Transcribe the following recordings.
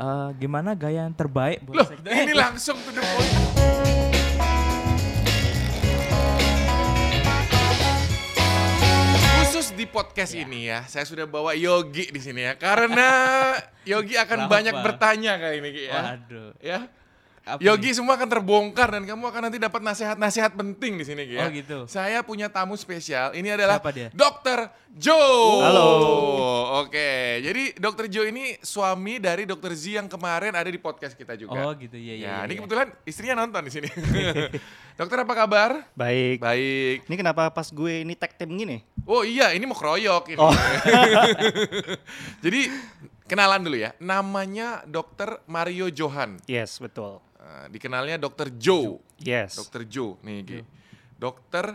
Eh, gimana gaya yang terbaik buat Loh, sektor- ini langsung to the point. Khusus di podcast ini ya, saya sudah bawa Yogi di sini ya, karena Yogi akan banyak bertanya kali ini ya. Waduh. Ya. Apa Yogi semua akan terbongkar dan kamu akan nanti dapat nasihat-nasihat penting di sini ya. Oh, gitu. Saya punya tamu spesial. Ini adalah Siapa dia? Dr. Joe. Halo. Oke, jadi Dr. Joe ini suami dari Dr. Z yang kemarin ada di podcast kita juga. Oh gitu ya ya. Ya, ya, ini ya. kebetulan istrinya nonton di sini. Dokter apa kabar? Baik. Baik. Ini kenapa pas gue ini tag team gini? Oh iya, ini mau keroyok ini. Oh. Jadi kenalan dulu ya. Namanya Dokter Mario Johan. Yes, betul. Eh, dikenalnya Dokter Joe. Yes. Dokter Joe nih, Gi. Dokter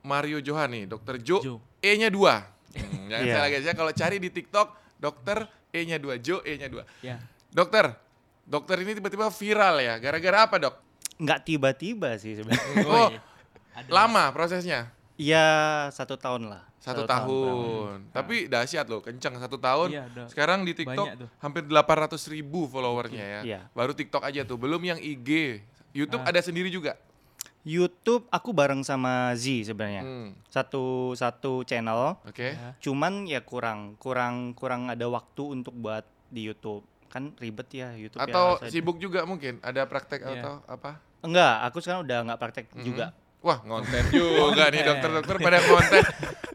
Mario Johan nih, Dokter Joe. Joe. E-nya dua. Hmm, jangan Iya. salah guys ya. Kalau cari di TikTok, Dokter E-nya dua, Joe E-nya dua. Ya. Dokter, dokter ini tiba-tiba viral ya. Gara-gara apa dok? Nggak tiba-tiba sih sebenarnya. Oh, iya. Ada- lama prosesnya. Iya, satu tahun lah. Satu, Satu tahun. Tapi dahsyat loh, kencang satu tahun. Iya, udah Sekarang di TikTok hampir 800 ribu followernya ya. Iya. Baru TikTok aja tuh, belum yang IG. YouTube Ah. ada sendiri juga. YouTube aku bareng sama Z sebenarnya. Hmm, Satu satu channel. Oke. Ya. Cuman ya kurang kurang kurang ada waktu untuk buat di YouTube. Kan ribet ya YouTube ya. Atau Saya- sibuk juga mungkin, ada praktek Iya. atau apa? Enggak, aku sekarang udah nggak praktek Mhm. juga. Wah, ngonten juga nih dokter-dokter pada ngonten.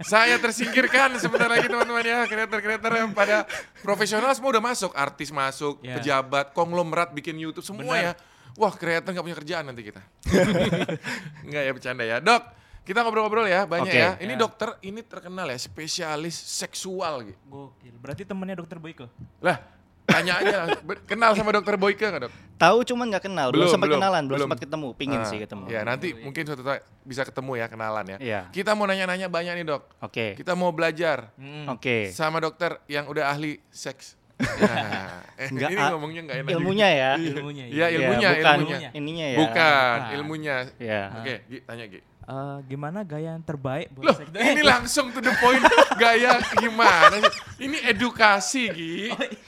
Saya tersingkirkan sebentar lagi teman-teman ya, kreator-kreator yang pada profesional semua udah masuk, artis masuk, Ya. pejabat, konglomerat bikin YouTube semua Benar. ya. Wah, kreator nggak punya kerjaan nanti kita. Enggak ya bercanda ya. Dok, kita ngobrol-ngobrol ya, banyak Oke. ya. Ini Ya. dokter ini terkenal ya, spesialis seksual gitu. Gokil. Berarti temennya dokter Boyko. Lah, tanya aja, kenal sama dokter Boyke nggak dok? Tahu cuman nggak kenal, belum, Belum, sempat belum, kenalan, belum, belum. sempat ketemu. Pingin Ah, sih ketemu. Ya, nanti mungkin suatu saat bisa ketemu ya, kenalan ya. Iya. Kita mau nanya-nanya banyak nih dok. Oke. Kita mau belajar Hmm. Oke. sama dokter yang udah ahli seks. Ya. Eh, Nggak, ini ah, ngomongnya nggak enak. Ilmunya ya. Ilmunya Iya, Ya, ilmunya, bukan ilmunya. ininya ya. Bukan, Bukan. ilmunya. Ya. Oke, Gi, tanya Gi. Eh, gimana gaya yang terbaik buat Loh, sektor- ini langsung to the point. Gaya gimana sih? Ini edukasi, Gi.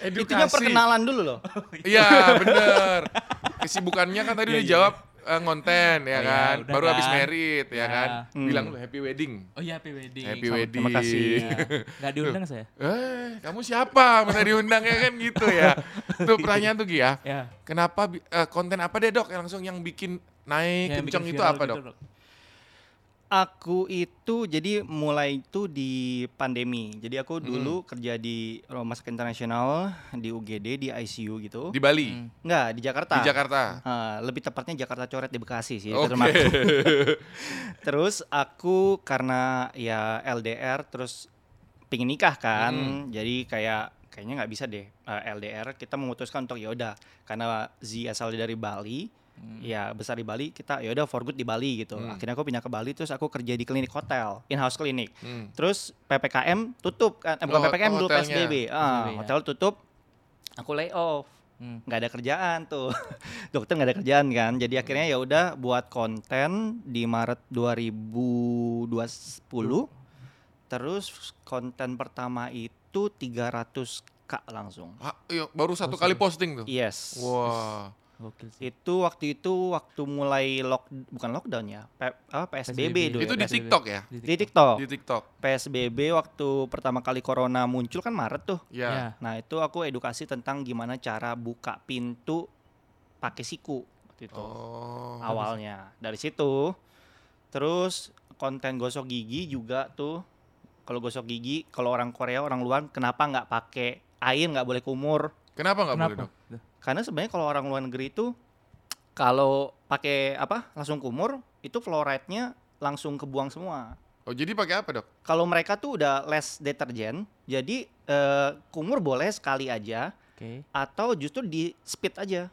Edukasi. Itunya perkenalan dulu loh. Iya, bener. Kesibukannya kan tadi Iya, udah iya. jawab eh, ngonten ya Oh, iya, kan. Baru habis kan. merit ya Ya. kan. Hmm. Bilang dulu happy wedding. Oh iya, happy wedding. Happy Sama- wedding. terima kasih. Ya. Nggak diundang saya. Eh, kamu siapa? Mana diundang ya kan gitu ya. Tuh pertanyaan tuh Gi ya. Ya. Kenapa eh, konten apa deh dok yang langsung yang bikin naik yang kenceng bikin itu viral apa gitu, dok? Aku itu jadi mulai itu di pandemi. Jadi aku dulu kerja di Rumah Sakit Internasional di UGD di ICU gitu. Di Bali, Hmm. Enggak, di Jakarta. di Jakarta. Ah, lebih tepatnya Jakarta Coret di Bekasi sih. Oke. termasuk. terus aku karena ya LDR terus pingin nikah kan. Hmm. Jadi kayak kayaknya nggak bisa deh eh, LDR. Kita memutuskan untuk ya udah karena Z asal dari Bali. Ya besar di Bali kita ya udah for good di Bali gitu. Hmm. Akhirnya aku pindah ke Bali terus aku kerja di klinik hotel, in house klinik. Hmm. Terus PPKM tutup kan, eh, bukan Oh, PPKM dulu. PSBB. Ah, PSBB, ya. hotel tutup. Aku lay off Hmm. nggak ada kerjaan tuh dokter nggak ada kerjaan kan jadi akhirnya ya udah buat konten di Maret 2020 terus konten pertama itu 300 k langsung Ah, iya, baru satu kali posting tuh. yes Wah. Gokil sih. itu waktu itu waktu mulai lock bukan lockdown ya P- apa PSBB, PSBB. dulu Itu ya, di PSBB. TikTok ya? di TikTok Di TikTok. PSBB waktu pertama kali corona muncul kan Maret tuh Ya. Ya. Nah itu aku edukasi tentang gimana cara buka pintu pakai siku waktu itu Oh. awalnya. Dari situ terus konten gosok gigi juga tuh. Kalau gosok gigi, kalau orang Korea orang luar kenapa nggak pakai air nggak boleh kumur? Kenapa nggak boleh dok? Karena sebenarnya kalau orang luar negeri itu kalau pakai apa langsung kumur itu fluoride-nya langsung kebuang semua. Oh jadi pakai apa dok? Kalau mereka tuh udah less deterjen, jadi eh, kumur boleh sekali aja Oke. atau justru di speed aja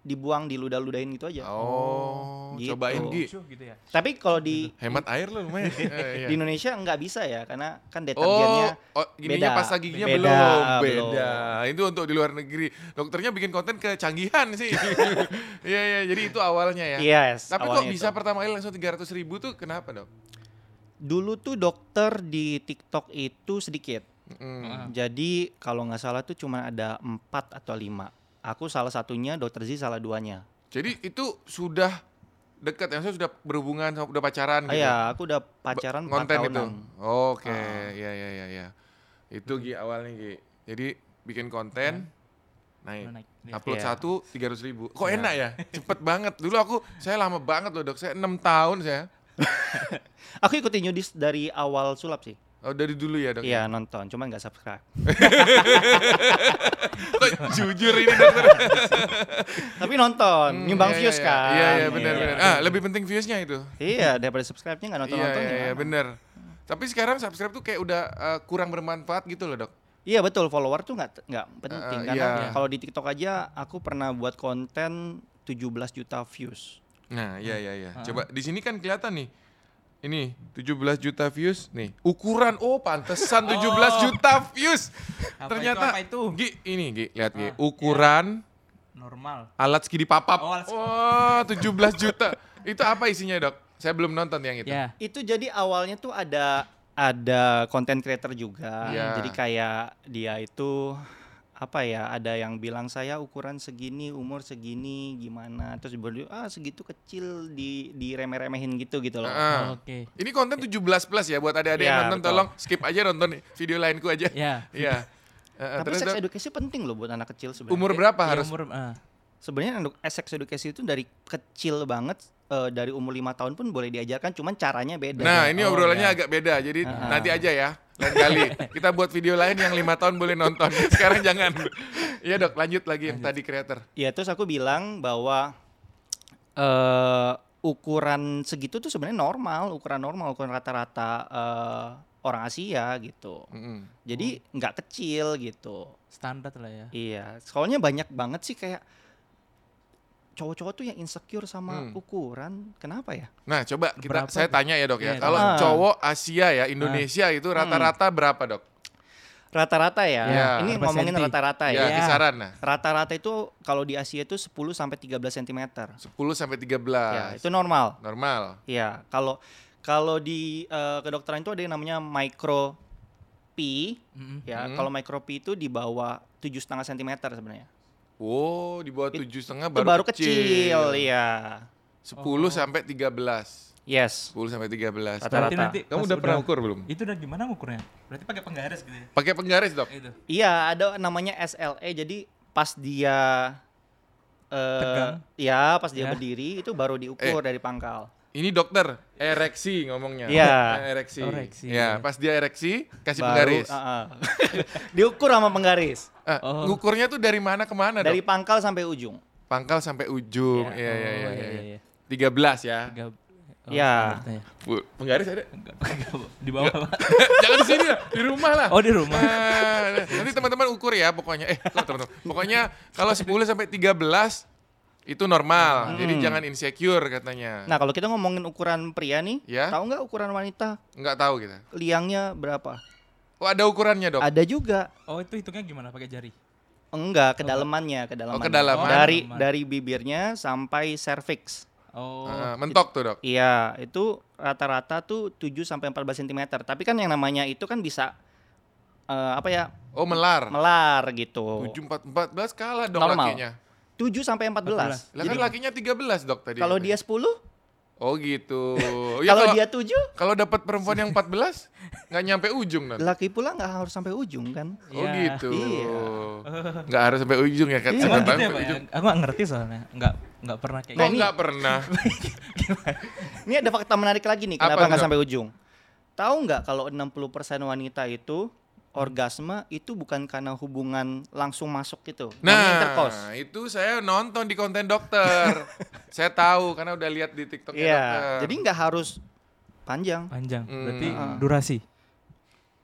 dibuang diludah-ludahin gitu aja Oh, Gitu. cobain Gi. Gitu ya. tapi kalau di Hemat air lo lumayan. Eh, iya. di Indonesia nggak bisa ya karena kan Oh, deterjennya oh gininya beda. pasta giginya Beda, belum. belum. Beda. Itu untuk di luar negeri. Dokternya bikin konten kecanggihan sih. Iya, iya. Jadi itu awalnya ya. yes Tapi kok bisa itu. pertama kali langsung 300 ribu tuh kenapa dok? dulu tuh dokter di TikTok itu sedikit Mm. jadi kalau nggak salah tuh cuma ada empat atau lima Aku salah satunya, Dokter Z salah duanya. Jadi itu sudah dekat yang sudah berhubungan sama udah pacaran Ah, gitu. Iya, aku udah pacaran 4 konten itu. Oke, Ah. ya ya ya ya. Itu Gi awalnya Gi. Jadi bikin konten naik. Naik. Upload Iya. satu tiga ratus ribu. Kok Iya. enak ya? Cepet banget. Dulu aku saya lama banget loh dok. Saya enam tahun saya. Aku ikutin Yudis dari awal sulap sih. Oh dari dulu ya dok. Iya, nonton, cuman nggak subscribe. Jujur ini dokter. Tapi nonton, Hmm, nyumbang iya, views iya, kan. Iya iya benar Iya. benar. Ah lebih penting viewsnya itu. Iya, daripada subscribe-nya nggak nonton Iya nonton iya iya benar. Tapi sekarang subscribe tuh kayak udah eh, kurang bermanfaat gitu loh dok. Iya betul, follower tuh nggak nggak penting Eh, karena iya. kalau di TikTok aja aku pernah buat konten 17 juta views. Nah, iya iya iya. Coba di sini kan kelihatan nih. Ini 17 juta views nih. Ukuran oh pantesan 17 Oh. juta views. Apa Ternyata itu, apa itu? Gi, ini Gi, lihat Gi. Ah, Ukuran Normal. alat skidi papap. Oh, alat Oh, 17 juta. Itu apa isinya, Dok? Saya belum nonton yang itu. Ya. Itu jadi awalnya tuh ada ada content creator juga. Iya. Jadi kayak dia itu apa ya ada yang bilang saya ukuran segini umur segini gimana terus berdua ah segitu kecil di di remeh-remehin gitu gitu loh Ah. Oke. Ini konten 17 plus ya buat adik-adik Iya, yang nonton betul. tolong skip aja nonton video lainku aja. Ya. Iya. Eh, eh, tapi Dok, edukasi penting loh buat anak kecil sebenarnya umur berapa Ya, harus? umur, ah. sebenarnya eduk- eh, sex edukasi itu dari kecil banget eh, dari umur lima tahun pun boleh diajarkan cuman caranya beda Nah, ini Oh, obrolannya ya. agak beda. Jadi Ah. nanti aja ya, lain kali. Kita buat video lain yang lima tahun boleh nonton. Sekarang jangan. Iya dok, lanjut lagi yang tadi creator. Ya terus aku bilang bahwa eh ukuran segitu tuh sebenarnya normal, ukuran normal, ukuran rata-rata eh, orang Asia gitu. Mm-mm. Jadi nggak kecil gitu. Standar lah ya. Iya, soalnya banyak banget sih kayak cowok-cowok tuh yang insecure sama Hmm. ukuran. Kenapa ya? Nah, coba kita Berapa saya tanya ya dok ya. Iya, Kalau Ah. cowok Asia ya, Indonesia itu rata-rata berapa dok? Rata-rata ya. Iya. Ini Berapa ngomongin senti? rata-rata Ya, ya. Iya. kisaran nah. Rata-rata itu kalau di Asia itu 10 sampai 13 cm. 10 sampai 13. Ya, itu normal. normal. Iya, kalau kalau di eh, kedokteran itu ada yang namanya micro P, Mm-mm. ya. Hmm. Kalau micro P itu di bawah tujuh setengah cm sebenarnya. Wow, di bawah tujuh setengah baru, baru kecil, iya. 10 Oh. sampai 13. Yes. 10 sampai 13. Rata-rata. Berarti nanti Kamu udah pernah ukur belum? Itu udah gimana ngukurnya? Berarti pakai penggaris gitu ya? Pakai penggaris dok? Itu. Iya, ada namanya SLE. Jadi pas dia eh Tegang. ya pas dia Ya. berdiri itu baru diukur Eh. dari pangkal. Ini dokter, ereksi ngomongnya. Iya. Eh, ereksi. Ereksi. Ya, pas dia ereksi, kasih Baru, penggaris. ah, ah. diukur sama penggaris Ah, Oh. Ngukurnya tuh dari mana ke mana, dari Dok? pangkal sampai ujung. Pangkal sampai ujung. Iya. Iya, iya, Oh, iya, iya, iya. iya. 13 ya. Tiga- oh, Ya. ya. Bu, penggaris ada? Enggak, di bawah Pak. Jangan di sini lah, di rumah lah. Oh, di rumah. Nah, nanti teman-teman ukur ya pokoknya. Eh, kok teman-teman. Pokoknya kalau 10 sampai 13 itu normal. Jadi Hmm. jangan insecure katanya. Nah, kalau kita ngomongin ukuran pria nih, Ya. tahu nggak ukuran wanita Nggak tahu kita. liangnya berapa? Oh, ada ukurannya, Dok. Ada juga. Oh, itu hitungnya gimana? Pakai jari? Enggak, kedalamannya, kedalaman. kedalaman. Dari Kedalaman. dari bibirnya sampai cervix. Oh. Ah, mentok tuh, Dok. Iya, itu rata-rata tuh 7 sampai 14 cm. Tapi kan yang namanya itu kan bisa eh, apa ya? Oh, melar. melar gitu. 7 4 14 kalah dong Normal. lakinya. 7 sampai 14. 14. Lah kan Jadi lakinya 13, Dok tadi. kalau dia 10, Oh, gitu. Ya, kalau dia 7, kalau dapat perempuan yang 14 nggak nyampe ujung, Dok. laki pula nggak harus sampai ujung kan? Oh, Iya. gitu. Iya. Nggak harus sampai ujung ya, kan? Iya. Sampai gitu ya, Pak? ujung. ya? Aku nggak ngerti soalnya. Nggak nggak pernah kayak Kok nggak pernah? Ini ada fakta menarik lagi nih, Apa kenapa nggak sampai ujung? Tahu nggak kalau 60% wanita itu orgasme itu bukan karena hubungan langsung masuk gitu. intercourse. Nah, itu saya nonton di konten dokter. saya tahu karena udah lihat di TikTok Iya, jadi nggak harus panjang, panjang. Hmm. Berarti Ah. durasi.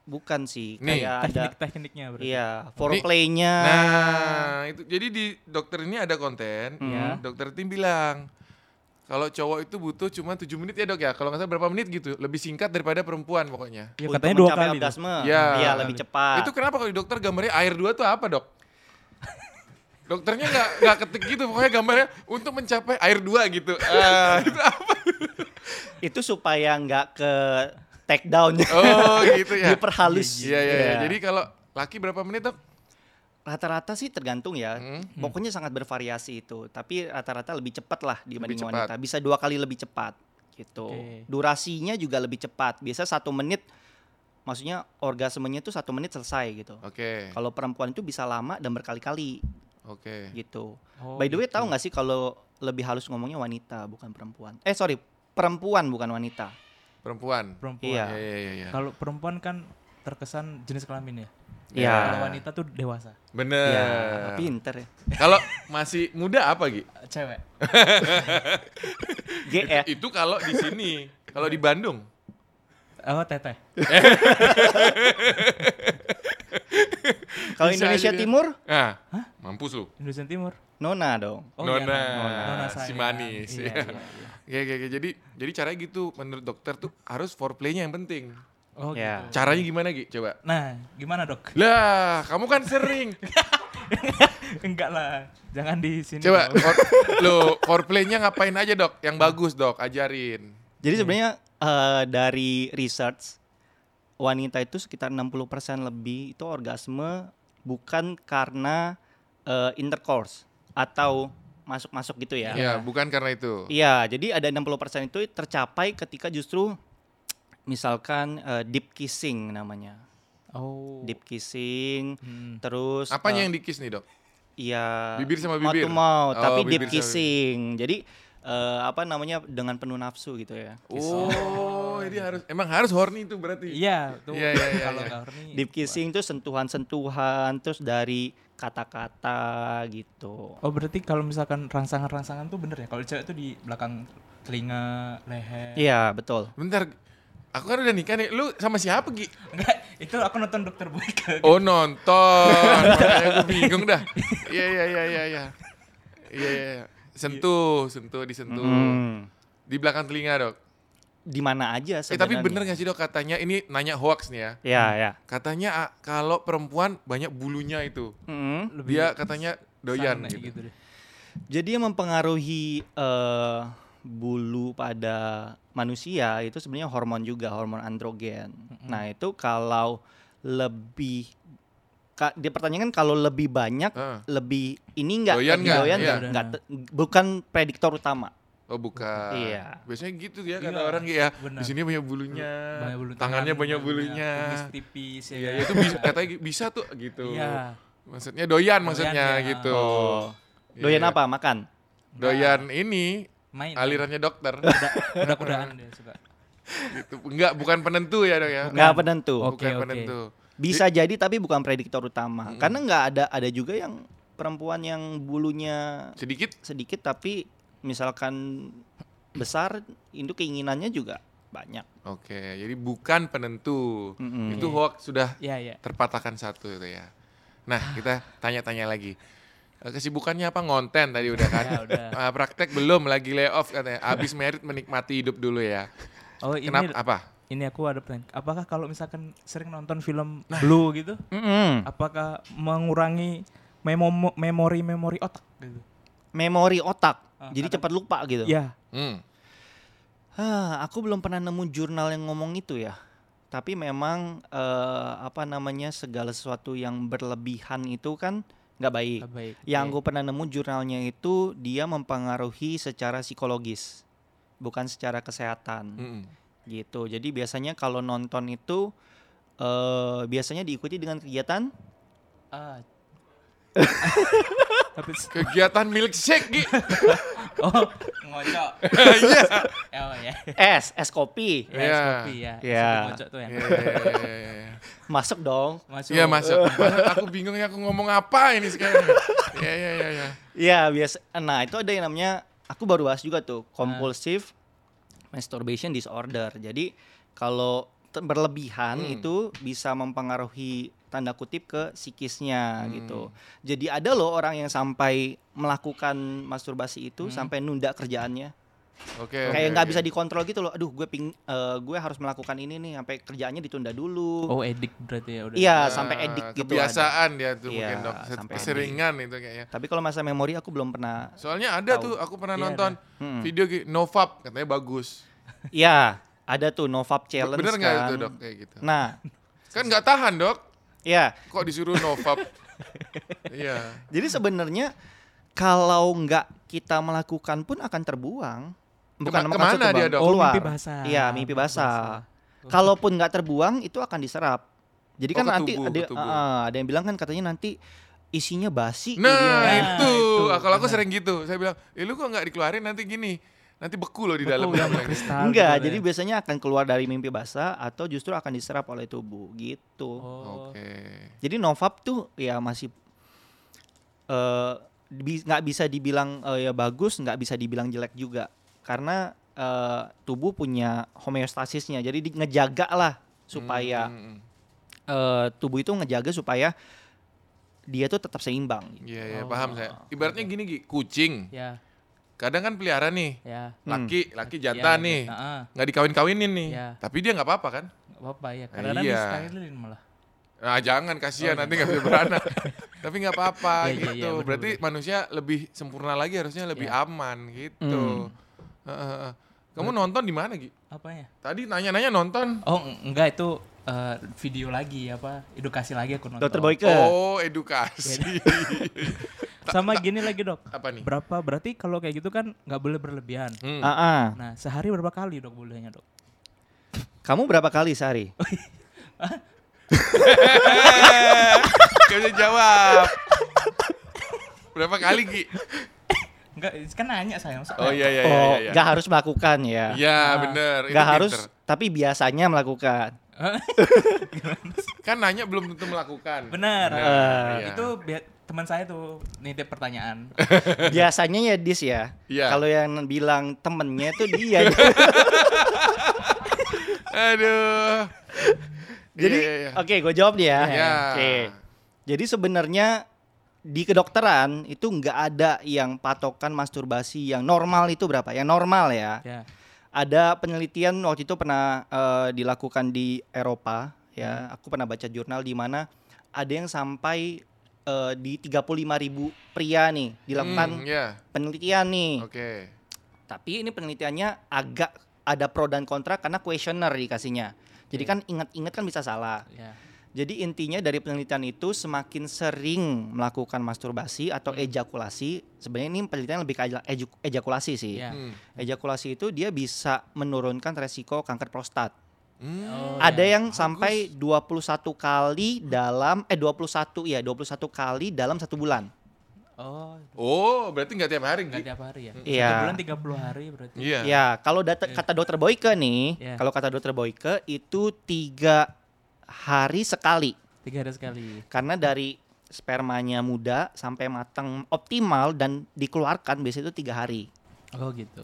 bukan sih. Nih. Kayak ada Teknik-tekniknya berarti. iya, foreplay-nya. Nah, itu jadi di dokter ini ada konten. Iya. Dokter tim bilang kalau cowok itu butuh cuma 7 menit ya dok ya. Kalau nggak salah berapa menit gitu. Lebih singkat daripada perempuan pokoknya. Ya, untuk katanya dua kali. orgasme. Iya. Iya, lebih cepat. Itu kenapa kalau di dokter gambarnya air dua tuh apa dok? Dokternya nggak nggak ketik gitu, pokoknya gambarnya untuk mencapai air dua gitu. Ah, itu apa? itu supaya nggak ke take down Oh gitu ya. diperhalus. Iya iya. iya. Jadi kalau laki berapa menit dok? Rata-rata sih tergantung ya. Hmm. Pokoknya sangat bervariasi itu. Tapi rata-rata lebih cepat lah dibanding cepat. wanita. Bisa dua kali lebih cepat gitu. Oke. Durasinya juga lebih cepat. Biasa satu menit. Maksudnya orgasmenya itu satu menit selesai gitu. Oke. Kalau perempuan itu bisa lama dan berkali-kali Oke. gitu. Oh, By the way, gitu. tahu nggak sih kalau lebih halus ngomongnya wanita bukan perempuan? Eh sorry, perempuan bukan wanita. Perempuan. perempuan. Iya. Iya iya iya. iya. Kalau perempuan kan terkesan jenis kelamin ya. Iya. Kalau wanita tuh dewasa. Bener. Ya, pinter ya. Kalau masih muda apa Gi? Cewek. G ya. Itu kalau di sini. Kalau di Bandung. Oh, teteh. Kalau Indonesia aja. Timur, Nah, mampus lu. Indonesia Timur. Nona dong. Oh, Nona, iya, Nona si sayang. manis. Iya, Iya. iya, iya. Oke, oke, oke. Jadi, jadi caranya gitu. Menurut dokter tuh harus foreplay-nya yang penting. Oh, Ya. gitu. Caranya gimana Gi? Coba. Nah, gimana dok? Lah, kamu kan sering. Enggak lah, jangan di sini. Coba, for, lo foreplay-nya ngapain aja dok? Yang bagus dok, ajarin. Jadi sebenarnya eh, dari research wanita itu sekitar 60% lebih itu orgasme bukan karena eh, intercourse atau masuk-masuk gitu ya. Ya, bukan karena itu. Iya, jadi ada 60% itu tercapai ketika justru misalkan eh, deep kissing namanya. Oh. Deep kissing, Hmm. terus Apanya eh, yang dikis nih dok? Iya. Bibir sama bibir? to mouth, Oh, tapi bibir deep kissing. Jadi eh, apa namanya dengan penuh nafsu gitu ya. Oh, jadi harus emang harus horny itu berarti. Iya, tuh. Iya, iya, iya, Kalau iya. nggak horny, Deep kissing itu sentuhan-sentuhan terus dari kata-kata gitu. Oh, berarti kalau misalkan rangsangan-rangsangan tuh bener ya? Kalau cewek tuh di belakang telinga, leher. Iya, betul. Bentar, aku kan udah nikah nih. Lu sama siapa Gi? Enggak, itu aku nonton dokter Boyke. Oh nonton, makanya gue bingung dah. Iya iya iya iya iya. Iya iya. Sentuh, sentuh, disentuh. Hmm. Di belakang telinga dok. Di mana aja Eh tapi sebenarnya. bener gak sih dok katanya ini nanya hoax nih ya. Ya, ya. Katanya ah, kalau perempuan banyak bulunya itu. Mm. Lebih Dia katanya doyan sana gitu. deh. Jadi yang mempengaruhi eh, bulu pada manusia itu sebenarnya hormon juga, hormon androgen. Nah, itu kalau lebih ka, dia pertanyaan kan kalau lebih banyak Ah. lebih ini enggak Doyan lebih nggak? doyan Iya. te- bukan prediktor utama. Oh bukan. Iya. Biasanya gitu ya kata Iya, orang ya. Di sini banyak bulunya. Banyak bulu Tangannya tangan, banyak bulunya. kumis tipis ya. Iya, itu bisa katanya bisa tuh gitu. Iya. Maksudnya doyan maksudnya ya. gitu. Oh. Doyan Iya. apa? Makan. Doyan ini Main. alirannya dokter. Udah-udaan dia suka. gitu. Enggak, bukan penentu ya dok ya. Nggak penentu. Oke, bukan oke. penentu. Bisa jadi tapi bukan prediktor utama. Karena nggak ada ada juga yang perempuan yang bulunya Sedikit sedikit tapi misalkan besar itu keinginannya juga banyak. Oke, jadi bukan penentu. Mm-mm. Itu hoax sudah Iya, iya. terpatahkan satu itu ya. Nah, kita tanya-tanya lagi. Kesibukannya apa ngonten tadi udah kan? Ya, udah. Ah, praktek belum, lagi layoff katanya. Abis merit menikmati hidup dulu ya. Oh, ini Kenapa? Apa? ini aku ada pertanyaan. Apakah kalau misalkan sering nonton film Nah. Blue gitu, Mm-mm. apakah mengurangi memo memori-memori otak gitu? Memori otak, Ah, jadi cepat lupa gitu. Iya. Hmm. Hah, aku belum pernah nemu jurnal yang ngomong itu ya. Tapi memang eh, apa namanya segala sesuatu yang berlebihan itu kan nggak baik. nggak baik. Yang Oke. gue pernah nemu jurnalnya itu dia mempengaruhi secara psikologis, bukan secara kesehatan. Mm-mm. gitu. Jadi biasanya kalau nonton itu eh biasanya diikuti dengan kegiatan Ah. Kegiatan milkshake, Gi. oh, ngocok. Iya. Oh ya. es, es kopi. Ya, Iya. es kopi ya. Iya. kopi ngocok tuh yang. Iya, iya, iya, iya. Masuk dong. Masuk. Iya masuk. Aku bingung ya aku ngomong apa ini sekarang. Iya iya iya. iya. Iya, biasa. Nah, itu ada yang namanya aku baru bahas juga tuh, compulsive masturbation disorder. Jadi kalau berlebihan Hmm. itu bisa mempengaruhi tanda kutip ke psikisnya Hmm. gitu. Jadi ada loh orang yang sampai melakukan masturbasi itu Hmm. sampai nunda kerjaannya. Oke. kayak oke, nggak oke. bisa dikontrol gitu loh. Aduh, gue ping eh, gue harus melakukan ini nih sampai kerjaannya ditunda dulu. Oh, edik berarti ya udah. Iya, Ah, sampai edik gitu. ada. Kebiasaan dia tuh Iya, mungkin dok. sampai Keseringan itu kayaknya. Tapi kalau masa memori aku belum pernah. Soalnya ada Tahu. tuh aku pernah Iya, nonton Hmm. video Novap katanya bagus. Iya, ada tuh Novap challenge Bener nggak kan. itu dok kayak gitu? Nah, Kan nggak tahan dok. Ya Kok disuruh Novap? Iya. Jadi sebenarnya kalau nggak kita melakukan pun akan terbuang. Kema- maksud ke mana dia, terbuang, Dok? Oh, Keluar. mimpi basah. Iya, mimpi basah. Kalaupun nggak terbuang itu akan diserap. Jadi Oh, kan ke nanti tubuh, ada ah, ada yang bilang kan katanya nanti isinya basi. Nah, jadinya. itu. itu, Ah, Kalau aku sering gitu, saya bilang, "Eh lu kok nggak dikeluarin nanti gini? Nanti beku loh di dalam." gitu. kristal Enggak, gitu jadi ya. biasanya akan keluar dari mimpi basah atau justru akan diserap oleh tubuh gitu. Oh. Oke. Jadi novap tuh ya masih eh bi- nggak bisa dibilang eh, ya bagus, nggak bisa dibilang jelek juga karena eh, tubuh punya homeostasisnya. Jadi di- ngejaga lah supaya Hmm, eh, tubuh itu ngejaga supaya dia tuh tetap seimbang. Iya, iya, Oh, paham saya. Ibaratnya gini, Gi, kucing. Ya, Kadang kan pelihara nih, ya. laki, laki Ya, jantan nih. Heeh. Nggak dikawin-kawinin nih. Iya. Tapi dia nggak apa-apa kan? Nggak apa-apa ya. Kadang-kadang Iya. di-stylein malah. Nah, jangan kasihan Oh, nanti nggak bisa beranak. Tapi nggak apa-apa Iya, iya, gitu. iya, bener, Berarti manusia lebih sempurna lagi harusnya lebih Iya. aman gitu. Heeh, heeh. Kamu nonton di mana, Gi? Apanya? Tadi nanya-nanya nonton. Oh, eng- enggak itu eh, video lagi apa? Edukasi lagi aku nonton. Dokter Boyke. Oh, edukasi. Sama gini lagi, Dok. Apa nih? Berapa berarti kalau kayak gitu kan nggak boleh berlebihan. Hmm. Ah, ah. Nah, sehari berapa kali, Dok, bolehnya, Dok? Kamu berapa kali sehari? Gak bisa jawab. Berapa kali, Gi? Enggak, kan nanya saya. Oh iya iya iya oh, iya. nggak harus melakukan ya. Iya, Ah. bener. Nggak harus, pinter. tapi biasanya melakukan. Kan nanya belum tentu melakukan. Benar. Benar, iya. Itu teman saya tuh nitip pertanyaan. biasanya ya dis ya. Iya. Kalau yang bilang temennya tuh dia. Aduh. Jadi, Iya, iya, iya. oke, gue jawab nih ya. Iya. Oke. Jadi sebenarnya di kedokteran itu nggak ada yang patokan masturbasi yang normal itu berapa? Yang normal ya. ya. Ada penelitian waktu itu pernah eh, dilakukan di Eropa ya. Aku pernah baca jurnal di mana ada yang sampai eh, di 35.000 pria nih dilakukan Hmm, Iya. penelitian nih. Oke. Tapi ini penelitiannya agak ada pro dan kontra karena kuesioner dikasihnya. Jadi kan ingat-ingat kan bisa salah. Ya. Jadi intinya dari penelitian itu semakin sering melakukan masturbasi atau ejakulasi, sebenarnya ini penelitian lebih ke ejakulasi sih. Ya. Hmm. Ejakulasi itu dia bisa menurunkan resiko kanker prostat. Hmm. Oh, Ada ya. yang sampai 21 kali dalam eh 21 ya, 21 kali dalam satu bulan. Oh, Oh, berarti nggak tiap hari, enggak Gi? tiap hari ya. Iya. Satu bulan 30 hari berarti. Iya. Ya, kalau data kata dokter Boyke nih, Iya. kalau kata dokter Boyke itu tiga hari sekali. Tiga hari sekali. Karena dari spermanya muda sampai matang optimal dan dikeluarkan biasanya itu tiga hari. Oh gitu.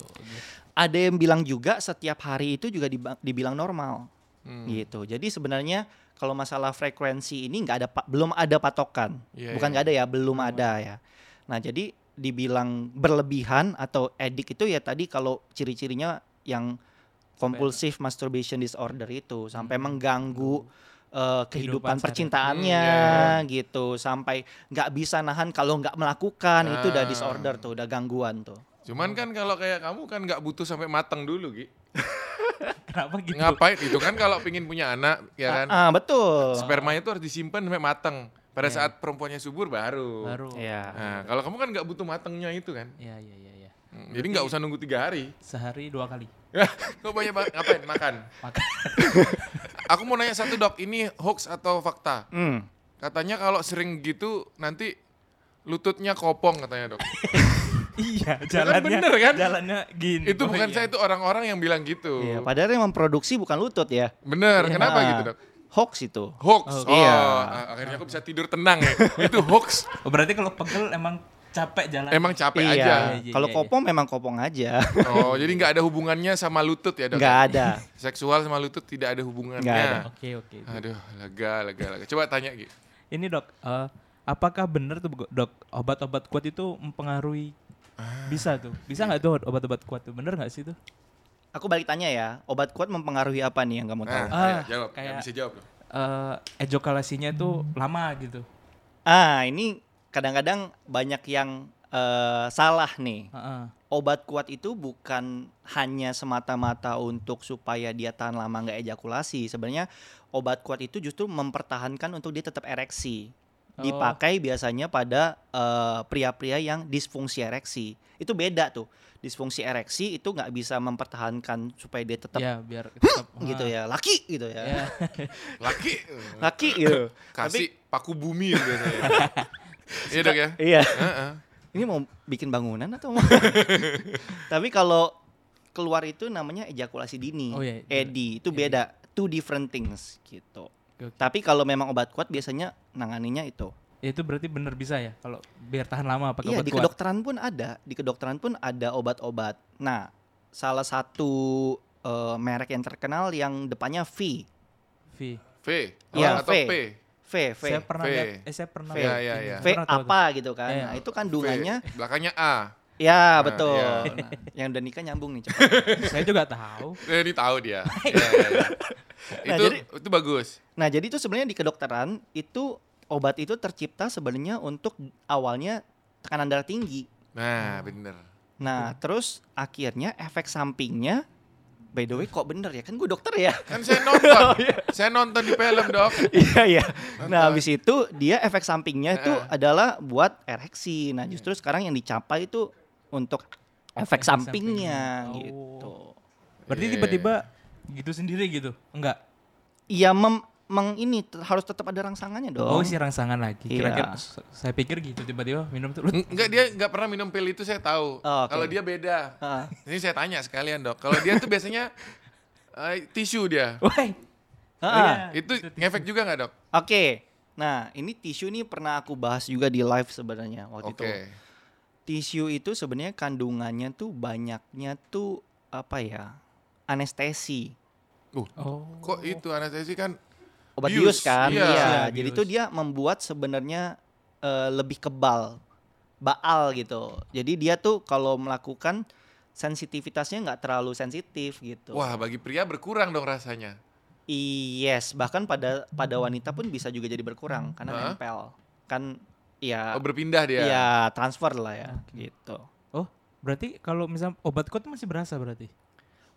Ada yang bilang juga setiap hari itu juga dibilang normal Hmm. gitu. Jadi sebenarnya kalau masalah frekuensi ini nggak ada belum ada patokan. Iya, Bukan iya. nggak ada ya, belum ada ya. Nah jadi dibilang berlebihan atau edik itu ya tadi kalau ciri-cirinya yang compulsive masturbation disorder itu sampai Hmm. mengganggu eh, kehidupan Kehidupan percintaannya Hmm, gitu sampai nggak bisa nahan kalau nggak melakukan itu udah Ah. disorder tuh udah gangguan tuh Cuman kan kalau kayak kamu kan nggak butuh sampai matang dulu, Gi. Kenapa gitu? Ngapain itu kan kalau pingin punya anak, ya kan? ah betul Spermanya itu harus disimpan sampai matang. Pada Iya. saat perempuannya subur baru. Baru. ya Nah, kalau kamu kan nggak butuh matangnya itu kan. Iya, iya, iya, iya. Hmm, Jadi nggak usah nunggu tiga hari. Sehari dua kali. Kok banyak banget ngapain? Makan. Makan. Aku mau nanya satu dok, ini hoax atau fakta? Hmm. Katanya kalau sering gitu nanti lututnya kopong katanya dok. iya, kan jalannya. bener kan? Jalannya gini. itu Oh, bukan iya. saya, itu orang-orang yang bilang gitu. Iya, padahal yang memproduksi bukan lutut ya Bener, Iya. kenapa gitu dok? hoax itu Hoax. Oh, Oh, iya. akhirnya aku bisa tidur tenang ya. itu hoax. Oh, berarti kalau pegel emang capek jalan. Emang capek iya aja. iya, kalau iya. kopong memang kopong aja Oh, jadi nggak ada hubungannya sama lutut ya dok? nggak ada Seksual sama lutut tidak ada hubungannya. Nggak ada. Oke, oke. Aduh, lega, lega, lega. Coba tanya Gi. Ini dok, eh, apakah benar tuh dok obat-obat kuat itu mempengaruhi? Ah. Bisa tuh, bisa nggak tuh obat-obat kuat tuh? Bener nggak sih tuh? aku balik tanya ya obat kuat mempengaruhi apa nih yang kamu tahu Ah, ayo, jawab. Kayak- bisa jawab. loh. Eh, ejakulasinya tuh lama gitu. ah ini kadang-kadang banyak yang eh, salah nih Heeh. obat kuat itu bukan hanya semata-mata untuk supaya dia tahan lama nggak ejakulasi. Sebenarnya obat kuat itu justru mempertahankan untuk dia tetap ereksi. dipakai biasanya pada eh, pria-pria yang disfungsi ereksi. Itu beda tuh. Disfungsi ereksi itu nggak bisa mempertahankan supaya dia tetap ya biar tetap gitu ya, laki gitu ya. ya Laki Laki gitu. kasih paku bumi biasanya. Iya dok ya. Iya. Heeh. Ini mau bikin bangunan atau mau? Tapi kalau keluar itu namanya ejakulasi dini. Oh, iya. EDI itu beda, two different things gitu. Oke. Tapi kalau memang obat kuat biasanya nanganinya itu. Ya, itu berarti bener bisa ya kalau biar tahan lama pakai Iya, obat di kuat. kedokteran pun ada, di kedokteran pun ada obat-obat. Nah, salah satu eh, merek yang terkenal yang depannya V. V. V Iya, atau V. P. V, V. Saya pernah V. lihat, eh saya pernah V. lihat iya, ini. iya. V Pernah tahu tuh. apa gitu kan. Iya. Nah, itu V. kandungannya Belakangnya A. ya Nah, betul. iya. Nah, yang udah nikah nyambung nih cepat. saya juga tahu. Eh, ini tahu dia. Iya, iya, iya. Nah, itu jadi- itu bagus. Nah, jadi itu sebenarnya di kedokteran itu obat itu tercipta sebenarnya untuk awalnya tekanan darah tinggi. Nah, bener. Nah, terus akhirnya efek sampingnya by the way kok bener ya? Kan gue dokter ya. Kan saya nonton. saya nonton di film, Dok. Iya, iya. Nonton. Nah, habis itu dia efek sampingnya itu adalah buat ereksi. Nah, justru sekarang yang dicapai itu untuk efek, Efek sampingnya sampingnya. gitu. Berarti Iya, tiba-tiba gitu sendiri gitu? Enggak. Iya, mem- meng ini harus tetap ada rangsangannya dong. Oh, si rangsangan lagi. Iya. Kira-kira saya pikir gitu tiba-tiba minum tuh. Eng- Enggak dia enggak pernah minum pil itu saya tahu. Oh, oke. Kalau dia beda. Heeh. Ini saya tanya sekalian, Dok. Kalau dia tuh biasanya eh, tisu dia. Woi. Heeh. Itu ngefek juga nggak, Dok? Oke. Nah, ini tisu ini pernah aku bahas juga di live sebenarnya waktu Oke. itu. Tisu itu sebenarnya kandungannya tuh banyaknya tuh apa ya? Anestesi. Uh, Oh. kok itu anestesi kan Obat Bius, bius, kan? iya. Iya. Iya, Jadi bius. tuh dia membuat sebenarnya eh, lebih kebal. Baal gitu. Jadi dia tuh kalau melakukan sensitivitasnya nggak terlalu sensitif gitu. wah bagi pria berkurang dong rasanya. Yes, bahkan pada pada wanita pun bisa juga jadi berkurang karena Hah? nempel. Kan ya Oh, berpindah dia. ya transfer lah ya gitu. Oh, berarti kalau misal obat kuat masih berasa berarti?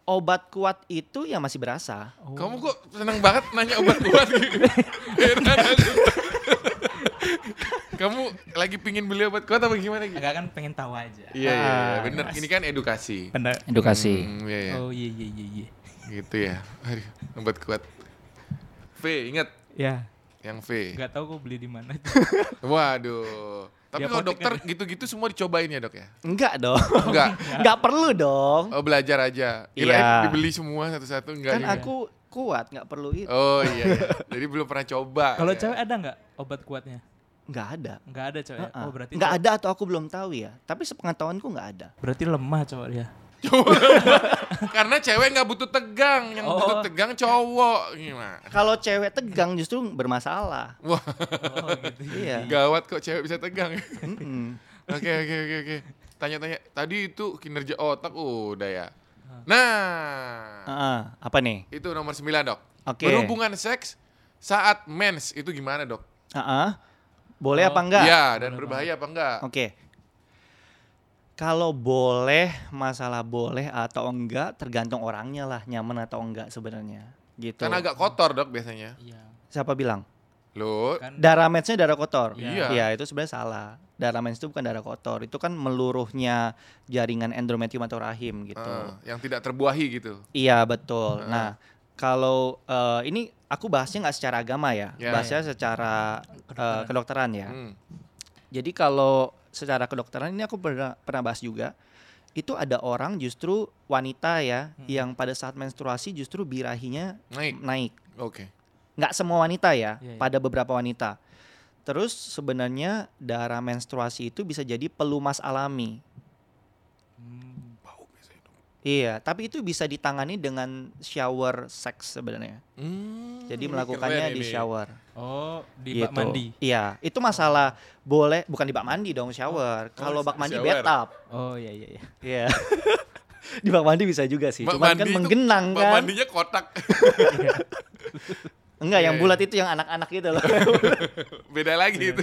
Obat kuat itu ya masih berasa. Oh. Kamu kok seneng banget nanya obat kuat gitu? Kamu lagi pingin beli obat kuat apa gimana gitu? Agak kan pengen tahu aja. Iya, iya, iya, Ah, bener. Ini kan edukasi. Benar. Edukasi. Hmm, iya, iya. Oh iya iya iya iya. Gitu ya. Aduh, obat kuat. V, ingat Ya, yang V. nggak tahu kok beli di mana. Waduh. Tapi Di kalau dokter gitu-gitu semua dicobain ya dok ya? Enggak dong. Enggak. Enggak perlu dong. Oh belajar aja. Kirain Iya. dibeli semua satu-satu enggak Kan juga. aku kuat, nggak perlu itu. Oh iya, iya. Jadi belum pernah coba. Kalau ya. cewek ada nggak obat kuatnya? Nggak ada. Nggak ada cowok. ya? Heeh. Oh berarti nggak ada atau aku belum tahu ya. Tapi sepengetahuanku nggak ada. Berarti lemah cowok dia. Karena cewek nggak butuh tegang, yang Oh. butuh tegang cowok gimana? Kalau cewek tegang justru bermasalah. Wah, Oh gitu. Iya. gawat kok cewek bisa tegang. Oke oke oke oke. Tanya-tanya. Tadi itu kinerja otak udah ya. Nah, Heeh, apa nih? itu nomor 9 dok. Oke. Berhubungan seks saat mens itu gimana dok? Heeh. Boleh Oh, apa enggak? Iya, dan Boleh berbahaya apa enggak? Oke. Kalau boleh, masalah boleh atau enggak tergantung orangnya lah, nyaman atau enggak sebenarnya. Gitu. Kan agak kotor dok biasanya. Iya. Siapa bilang? Lo, Kan Darah mensnya darah kotor. Iya. Iya, itu sebenarnya salah. Darah mens itu bukan darah kotor, itu kan meluruhnya jaringan endometrium atau rahim gitu. eh, yang tidak terbuahi gitu. Iya, betul. Heeh. Nah, kalau eh, ini aku bahasnya nggak secara agama ya, Ya. bahasnya secara eh, Kedokteran. kedokteran ya. Hmm. Jadi kalau secara kedokteran ini aku pernah pernah bahas juga. Itu ada orang justru wanita ya Hmm. yang pada saat menstruasi justru birahinya Naik. naik. Oke. Nggak semua wanita ya, Iya, iya. pada beberapa wanita. Terus sebenarnya darah menstruasi itu bisa jadi pelumas alami. Hmm. Bau biasanya dok. Iya, tapi itu bisa ditangani dengan shower seks sebenarnya. Hmm, Jadi melakukannya di shower. Oh di gitu. bak mandi. Iya, itu masalah boleh bukan di bak mandi dong shower. Kalau bak mandi shower. bathtub. Oh iya iya iya. Iya. di bak mandi bisa juga sih. Bak Cuman kan mandi itu- menggenang Bak kan. mandinya kotak. Enggak, yang Iya, bulat itu yang anak-anak gitu loh. Beda lagi itu.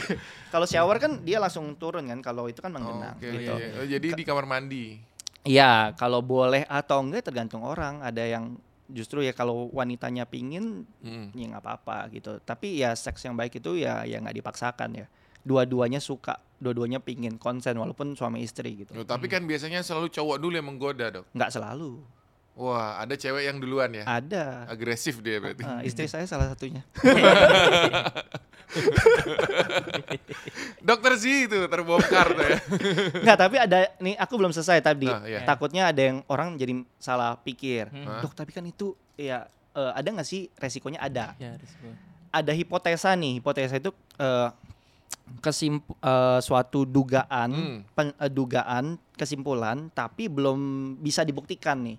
kalau shower kan dia langsung turun kan. Kalau itu kan Oh, menggenang Oke, gitu. iya, iya. Oh, jadi di kamar mandi. Iya, kalau boleh atau enggak tergantung orang. Ada yang justru ya kalau wanitanya pingin Hmm. ya nggak apa-apa gitu tapi ya seks yang baik itu ya ya nggak dipaksakan ya dua-duanya suka dua-duanya pingin konsen walaupun suami istri gitu Loh, tapi kan biasanya selalu cowok dulu yang menggoda dok. nggak selalu Wah ada cewek yang duluan ya. ada Agresif dia berarti. Eh, istri saya salah satunya Dokter sih itu terbongkar tuh ya. nggak tapi ada nih aku belum selesai tadi Ah, iya. takutnya ada yang orang jadi salah pikir Hah? dok tapi kan itu ya eh, ada nggak sih resikonya ada Ya, risiko. ada hipotesa nih hipotesa itu eh, kesimp eh, suatu dugaan Hmm. pen- eh, dugaan kesimpulan tapi belum bisa dibuktikan nih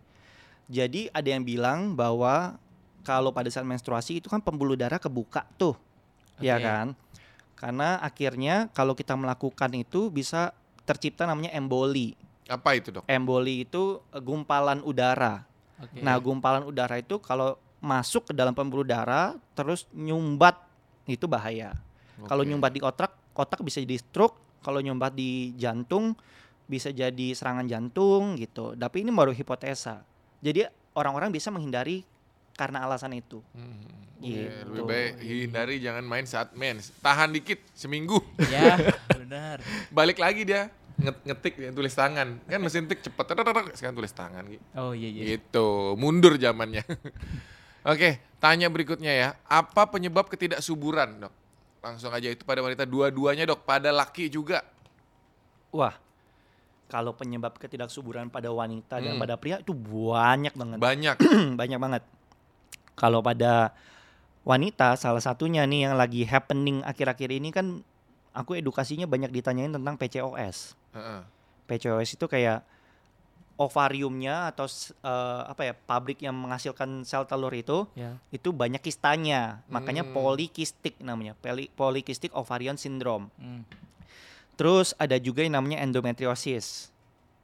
jadi ada yang bilang bahwa kalau pada saat menstruasi itu kan pembuluh darah kebuka tuh ya Oke. kan karena akhirnya kalau kita melakukan itu bisa tercipta namanya emboli Apa itu dok? emboli itu gumpalan udara Oke. Nah, gumpalan udara itu kalau masuk ke dalam pembuluh darah terus nyumbat itu bahaya. Kalau Oke. nyumbat di otak, otak bisa jadi stroke. Kalau nyumbat di jantung bisa jadi serangan jantung gitu. Tapi ini baru hipotesa. Jadi orang-orang bisa menghindari karena alasan itu. Hmm. Gitu. Ya, lebih baik hindari jangan main saat mens. Tahan dikit seminggu. ya, benar. Balik lagi dia nget- ngetik dia tulis tangan. Kan mesin tik cepet. Sekarang tulis tangan gitu. Oh iya iya. Gitu, mundur zamannya. Oke, tanya berikutnya ya. Apa penyebab ketidaksuburan, Dok? Langsung aja itu pada wanita dua-duanya, Dok. Pada laki juga. Wah. Kalau penyebab ketidaksuburan pada wanita dan Hmm. pada pria itu banyak banget. Banyak. banyak banget. Kalau pada wanita salah satunya nih yang lagi happening akhir-akhir ini kan aku edukasinya banyak ditanyain tentang PCOS. Heeh. PCOS itu kayak ovariumnya atau eh, apa ya pabrik yang menghasilkan sel telur itu Ya. itu banyak kistanya makanya Hmm. polikistik namanya Poli- polycystic ovarian syndrome Hmm. Terus ada juga yang namanya endometriosis.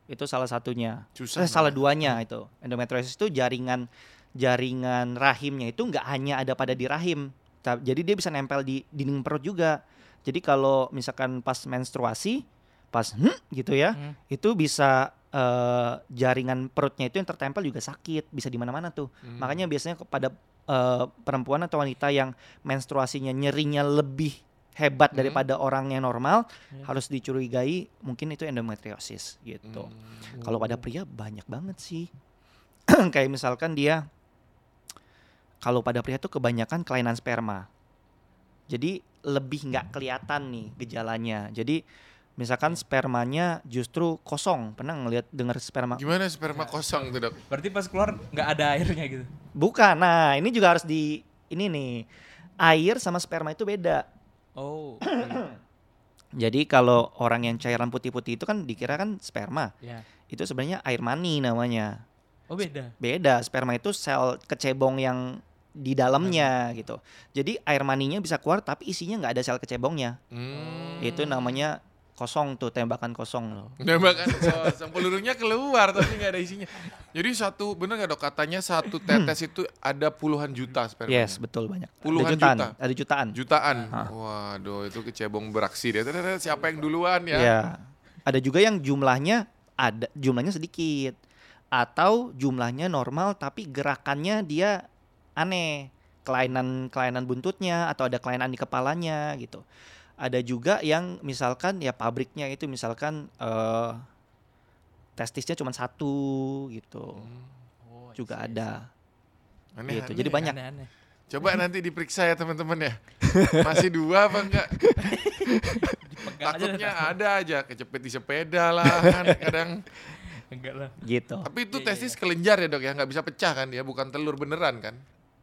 Itu salah satunya. Susah. eh, salah duanya itu. Endometriosis itu jaringan jaringan rahimnya itu nggak hanya ada pada di rahim. Jadi dia bisa nempel di dinding perut juga. Jadi kalau misalkan pas menstruasi pas hmm, gitu ya Hmm. itu bisa eh, jaringan perutnya itu yang tertempel juga sakit. Bisa di mana-mana tuh. Hmm. makanya biasanya kepada eh, perempuan atau wanita yang menstruasinya nyerinya lebih hebat Hmm. daripada orang yang normal Ya. harus dicurigai mungkin itu endometriosis gitu Hmm. kalau pada pria banyak banget sih. Kayak misalkan dia kalau pada pria tuh kebanyakan kelainan sperma. Jadi lebih nggak kelihatan nih gejalanya. Jadi misalkan spermanya justru kosong. Pernah ngeliat dengar sperma? Gimana sperma kosong tuh, Dok? Berarti pas keluar nggak ada airnya gitu. Bukan. Nah, ini juga harus di ini nih. Air sama sperma itu beda. Oh. Jadi kalau orang yang cairan putih-putih itu kan dikira kan sperma. ya. Itu sebenarnya air mani namanya. Oh beda. Beda, sperma itu sel kecebong yang di dalamnya gitu. Jadi air maninya bisa keluar tapi isinya nggak ada sel kecebongnya. Hmm. Itu namanya kosong tuh tembakan kosong loh. Nembakan kosong pelurunya keluar tapi nggak ada isinya. Jadi satu bener nggak dok katanya satu tetes itu ada puluhan juta spermanya. Yes, betul banyak. Puluhan ada jutaan, juta. ada jutaan. Jutaan. Hah. Waduh itu kecebong beraksi dia. Tadadad, Siapa yang duluan ya? Ya. Ada juga yang jumlahnya ada jumlahnya sedikit atau jumlahnya normal tapi gerakannya dia aneh. Kelainan-kelainan buntutnya atau ada kelainan di kepalanya gitu. Ada juga yang misalkan ya pabriknya itu misalkan eh testisnya cuma satu gitu. Oh, Juga see, ada. Aneh, Gitu. aneh. Jadi banyak. Aneh-aneh. Coba nanti diperiksa ya teman-teman ya. Masih dua apa enggak? Aja Takutnya ada aja kecepet di sepeda lah kan kadang. Enggak lah. Gitu. Tapi itu Iya, iya, testis kelenjar ya dok ya nggak bisa pecah kan dia bukan telur beneran kan?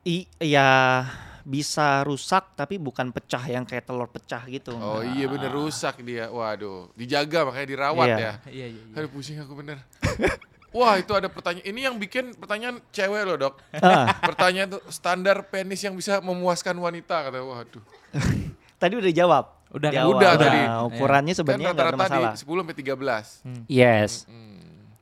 I, ya bisa rusak tapi bukan pecah yang kayak telur pecah gitu. Oh Nah, iya bener rusak dia. Waduh dijaga makanya dirawat Iya. ya. Iya iya iya. Aduh pusing aku bener. Wah itu ada pertanyaan. Ini yang bikin pertanyaan cewek loh dok. Ah, Pertanyaan tuh standar penis yang bisa memuaskan wanita kata. Waduh. tadi udah dijawab. Udah kan? awal. Udah Nah, tadi. Ukurannya Kan sebenarnya nggak ada rata-rata masalah. di 10 sampai 13. Yes. Hmm.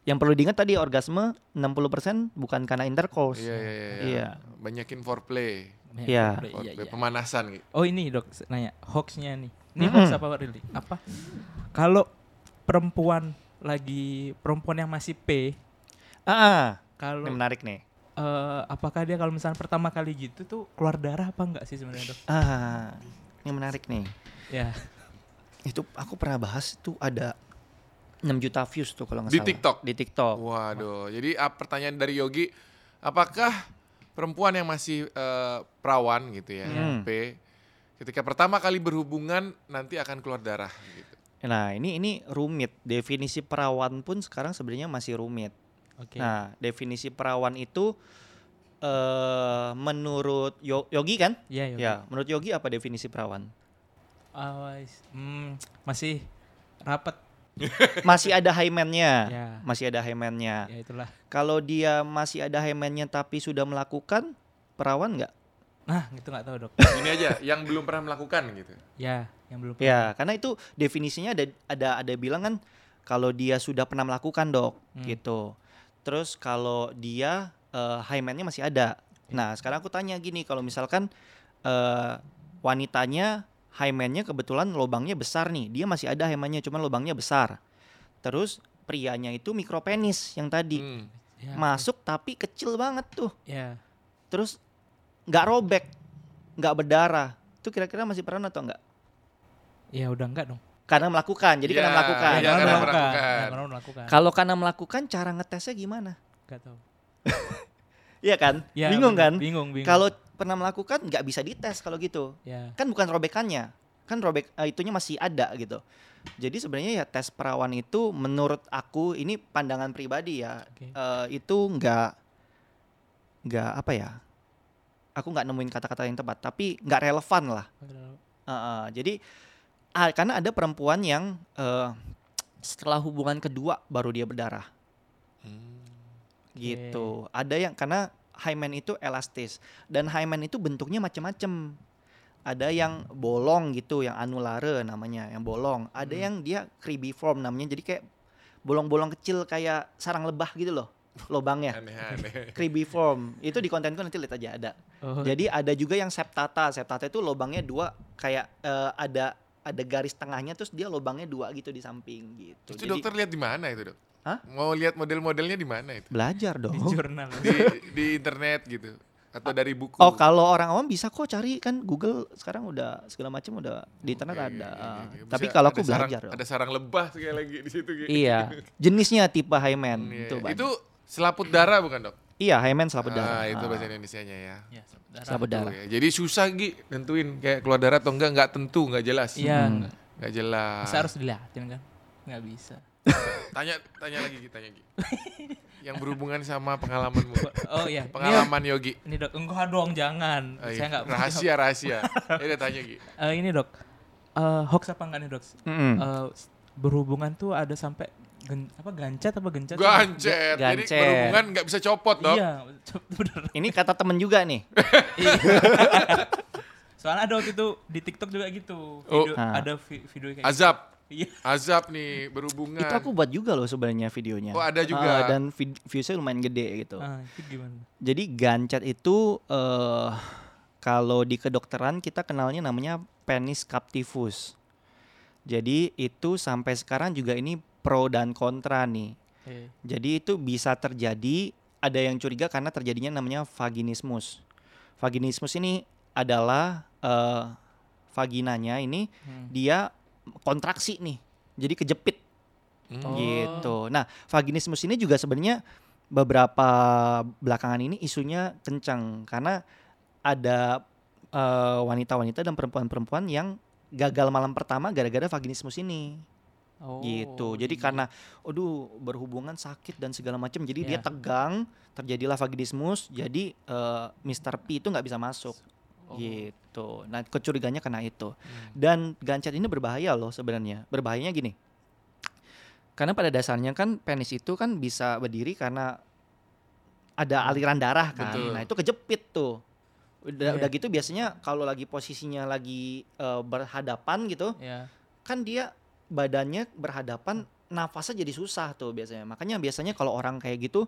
Yang perlu diingat tadi orgasme 60% bukan karena intercourse. Iya iya iya. Iya. Banyakin foreplay. Iya. Foreplay, iya. Pemanasan gitu. Oh ini dok nanya hoaxnya nih. Ini Mm-mm. hoax apa really? Apa? Kalau perempuan lagi perempuan yang masih P, Ah, kalau ini menarik nih. eh, apakah dia kalau misalnya pertama kali gitu tuh keluar darah apa enggak sih sebenarnya dok? Ah, ini menarik nih. Ya. Itu aku pernah bahas itu ada 6 juta views tuh kalau nggak Di salah. TikTok? Di TikTok. Waduh, jadi ah, pertanyaan dari Yogi, apakah perempuan yang masih eh, perawan gitu ya, Hmm. P, ketika pertama kali berhubungan nanti akan keluar darah gitu. Nah, ini ini rumit. Definisi perawan pun sekarang sebenarnya masih rumit. Oke. Nah, definisi perawan itu eh menurut Yo- Yogi kan? Iya, iya. Ya, menurut Yogi apa definisi perawan? Wis. Hmm, masih rapat. Masih ada hymennya. Ya. Masih ada hymennya. Ya itulah. Kalau dia masih ada hymennya tapi sudah melakukan perawan nggak? Nah, itu nggak tahu dok. Ini aja, yang belum pernah melakukan gitu. ya, yang belum. Ya, karena itu definisinya ada ada ada bilang kan kalau dia sudah pernah melakukan dok, Hmm. gitu. Terus kalau dia eh, hymennya masih ada. Nah, sekarang aku tanya gini, kalau misalkan eh, wanitanya hymennya kebetulan lubangnya besar nih, dia masih ada hymennya, cuman lubangnya besar. Terus prianya itu mikropenis yang tadi Hmm. Ya, masuk tapi kecil banget tuh. Ya. Terus nggak robek, nggak berdarah. Itu kira-kira masih pernah atau enggak? Ya udah enggak dong. Karena melakukan, jadi karena Ya, melakukan. ya, karena karena melakukan. melakukan. Ya, karena melakukan. Kalau karena melakukan, cara ngetesnya gimana? Enggak tahu. Iya kan? Ya, bingung bener. kan? Bingung, bingung. Kalau pernah melakukan nggak bisa dites kalau gitu. ya. Kan bukan robekannya, kan robek eh, itunya masih ada gitu. Jadi sebenarnya ya tes perawan itu menurut aku ini pandangan pribadi ya Oke. eh, itu nggak nggak apa ya? Aku nggak nemuin kata-kata yang tepat, tapi nggak relevan lah. Heeh, jadi ah, karena ada perempuan yang eh, setelah hubungan kedua baru dia berdarah Hmm. gitu. Ada yang karena hymen itu elastis dan hymen itu bentuknya macam-macam. Ada yang bolong gitu, yang anulare namanya, yang bolong. Ada Hmm. yang dia cribiform namanya, jadi kayak bolong-bolong kecil kayak sarang lebah gitu loh. Aneh-aneh. cribiform itu di kontenku nanti lihat aja ada. Oh, Jadi ada juga yang septata. Septata itu lubangnya dua kayak eh, ada ada garis tengahnya terus dia lubangnya dua gitu di samping gitu. Itu Jadi dokter lihat di mana itu dok? Hah? Mau lihat model-modelnya di mana itu? belajar di dong. jurnal. Di, di internet gitu? Atau dari buku? Oh kalau orang awam bisa kok cari kan Google sekarang udah segala macam udah di internet Oke, ada. Ah, oke, oke. Tapi kalau aku sarang- belajar dong. Ada sarang lebah sekali lagi di situ. Gi. Iya, jenisnya tipe hymen Iya. itu banyak. Itu selaput darah bukan dok? Iya hymen selaput darah. Ah, itu Ah, bahasa Indonesianya ya. Ya, darah. selaput Tuh, darah. ya. Jadi susah Gi nentuin kayak keluar darah atau enggak enggak tentu, enggak jelas. Iya. Hmm. Enggak jelas. Masa harus dilihatin kan? Nggak bisa. Tanya tanya lagi Gi, tanya Gi. Yang berhubungan sama pengalamanmu. Oh iya. Pengalaman Yogi. Ini, ini dok, enggak dong, jangan. Oh, iya. Saya nggak mau rahasia rahasia. Ya udah tanya Gi. Eh, ini dok, Eh, hoax apa enggak nih dok? Mm-mm. Eh, s- berhubungan tuh ada sampai gen, apa gancet apa gencet? Gancet. Jadi Gancet. berhubungan enggak bisa copot, Dok. Iya, bener. Ini kata temen juga nih. Iya. Soalnya ada waktu itu di TikTok juga gitu. Oh. Video, Ah. Ada vi- video kayak Azab. Iya. Azab nih berhubungan. Itu aku buat juga loh sebenarnya videonya. Oh, ada juga. Ah, dan vid- viewsnya lumayan gede gitu. Ah, itu gimana? Jadi gancet itu eh kalau di kedokteran kita kenalnya namanya penis captivus. Jadi itu sampai sekarang juga ini pro dan kontra nih. Eh, Jadi itu bisa terjadi ada yang curiga karena terjadinya namanya vaginismus. Vaginismus ini adalah eh, vaginanya ini hmm. dia kontraksi nih. Jadi kejepit Hmm. Gitu. Nah, vaginismus ini juga sebenarnya beberapa belakangan ini isunya kencang karena ada eh, wanita-wanita dan perempuan-perempuan yang gagal malam pertama gara-gara vaginismus ini Oh, gitu. Jadi iya. karena aduh berhubungan sakit dan segala macam jadi dia Iya. tegang, terjadilah vaginismus, jadi eh, Mr. P itu nggak bisa masuk Oh. gitu. Nah, kecuriganya kena itu. Hmm. Dan gancet ini berbahaya loh sebenarnya. Berbahayanya gini. Karena pada dasarnya kan penis itu kan bisa berdiri karena ada aliran darah kan. Betul. Nah, itu kejepit tuh. Udah Iya. udah gitu biasanya kalau lagi posisinya lagi eh, berhadapan gitu, Ya. kan dia badannya berhadapan, nafasnya jadi susah tuh biasanya. Makanya biasanya kalau orang kayak gitu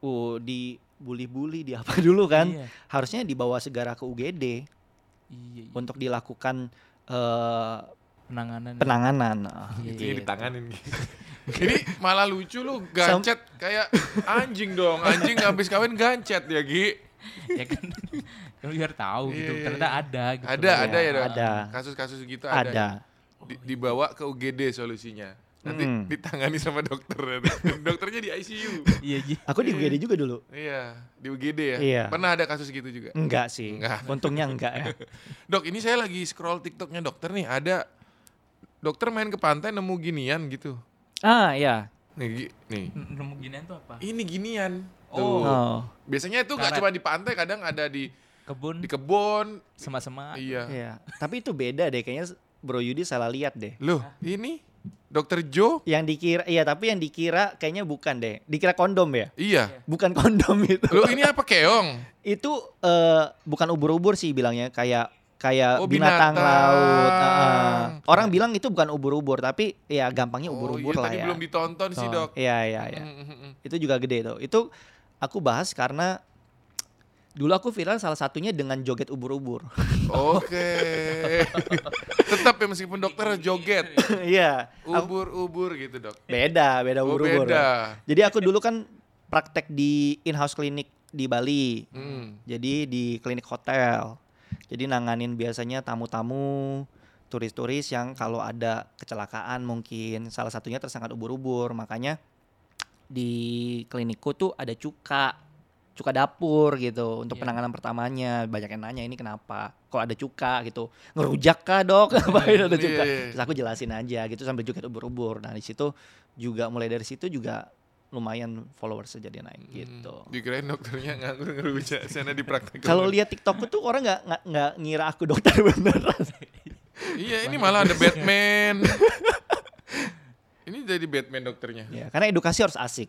uh dibully-bully, di apa dulu kan. Iya. Harusnya dibawa segera ke UGD Iya, iya. untuk dilakukan eh, penanganan. penanganan. Ah, Iya, gitu. ditanganin. Gi. Ini malah lucu lu gancet kayak anjing dong. Anjing habis kawin gancet ya, Gi. ya kan biar tahu gitu Iya, iya, ternyata iya. ada gitu Ada, Iya, ada ya, ada. Kasus-kasus gitu ada. Ada. Di- dibawa ke UGD solusinya. Nanti Hmm. ditangani sama dokter. Dokternya di ICU. iya. Aku di UGD juga dulu. Iya, di UGD ya. Iya. Pernah ada kasus gitu juga. Enggak sih. Enggak. Untungnya enggak ya. Dok, ini saya lagi scroll TikToknya dokter nih. Ada dokter main ke pantai nemu ginian gitu. Ah, ya. Nih, Gi- nih. Nemu ginian tuh apa Ini ginian. Tuh. Oh. Oh. Biasanya itu nggak cuma di pantai, kadang ada di kebun di kebun. semak-semak Iya. Iya. Tapi itu beda deh kayaknya Bro Yudi salah lihat deh. Loh, ini dokter Joe? Yang dikira iya tapi yang dikira kayaknya bukan deh. Dikira kondom ya? Iya. Bukan kondom itu. Loh, ini apa keong? itu eh, bukan ubur-ubur sih bilangnya kayak kayak Oh, binatang, binatang. laut. Heeh. Orang bilang itu bukan ubur-ubur tapi ya gampangnya Oh, ubur-ubur iya, lah tadi ya. belum ditonton sih, Ton. Dok. Iya iya iya. Mm. Itu juga gede tuh. Itu aku bahas karena dulu aku viral salah satunya dengan joget ubur-ubur. Oke. Tetap ya meskipun dokter joget. Iya. Aku- Ubur-ubur gitu, Dok. beda, beda Oh, ubur-ubur. beda. Jadi aku dulu kan praktek di in-house klinik di Bali. Hmm. Jadi di klinik hotel. Jadi nanganin biasanya tamu-tamu, turis-turis yang kalau ada kecelakaan mungkin salah satunya tersangkut ubur-ubur. Makanya di klinikku tuh ada cuka, cuka dapur gitu untuk Iya. penanganan pertamanya. Banyak yang nanya ini kenapa? Kok ada cuka gitu? Ngerujak kah dok? Ngapain ada Iya, cuka? iya, iya. Terus aku jelasin aja gitu sambil joget ubur-ubur. Nah di situ juga mulai dari situ juga lumayan followers jadi naik gitu. Hmm. Dikirain dokternya nganggur ngerujak sana di praktek. Kalau lihat TikTokku tuh orang nggak nggak nggak ngira aku dokter beneran. Iya, ini malah ada Batman. ini jadi Batman dokternya. ya, karena edukasi harus asik.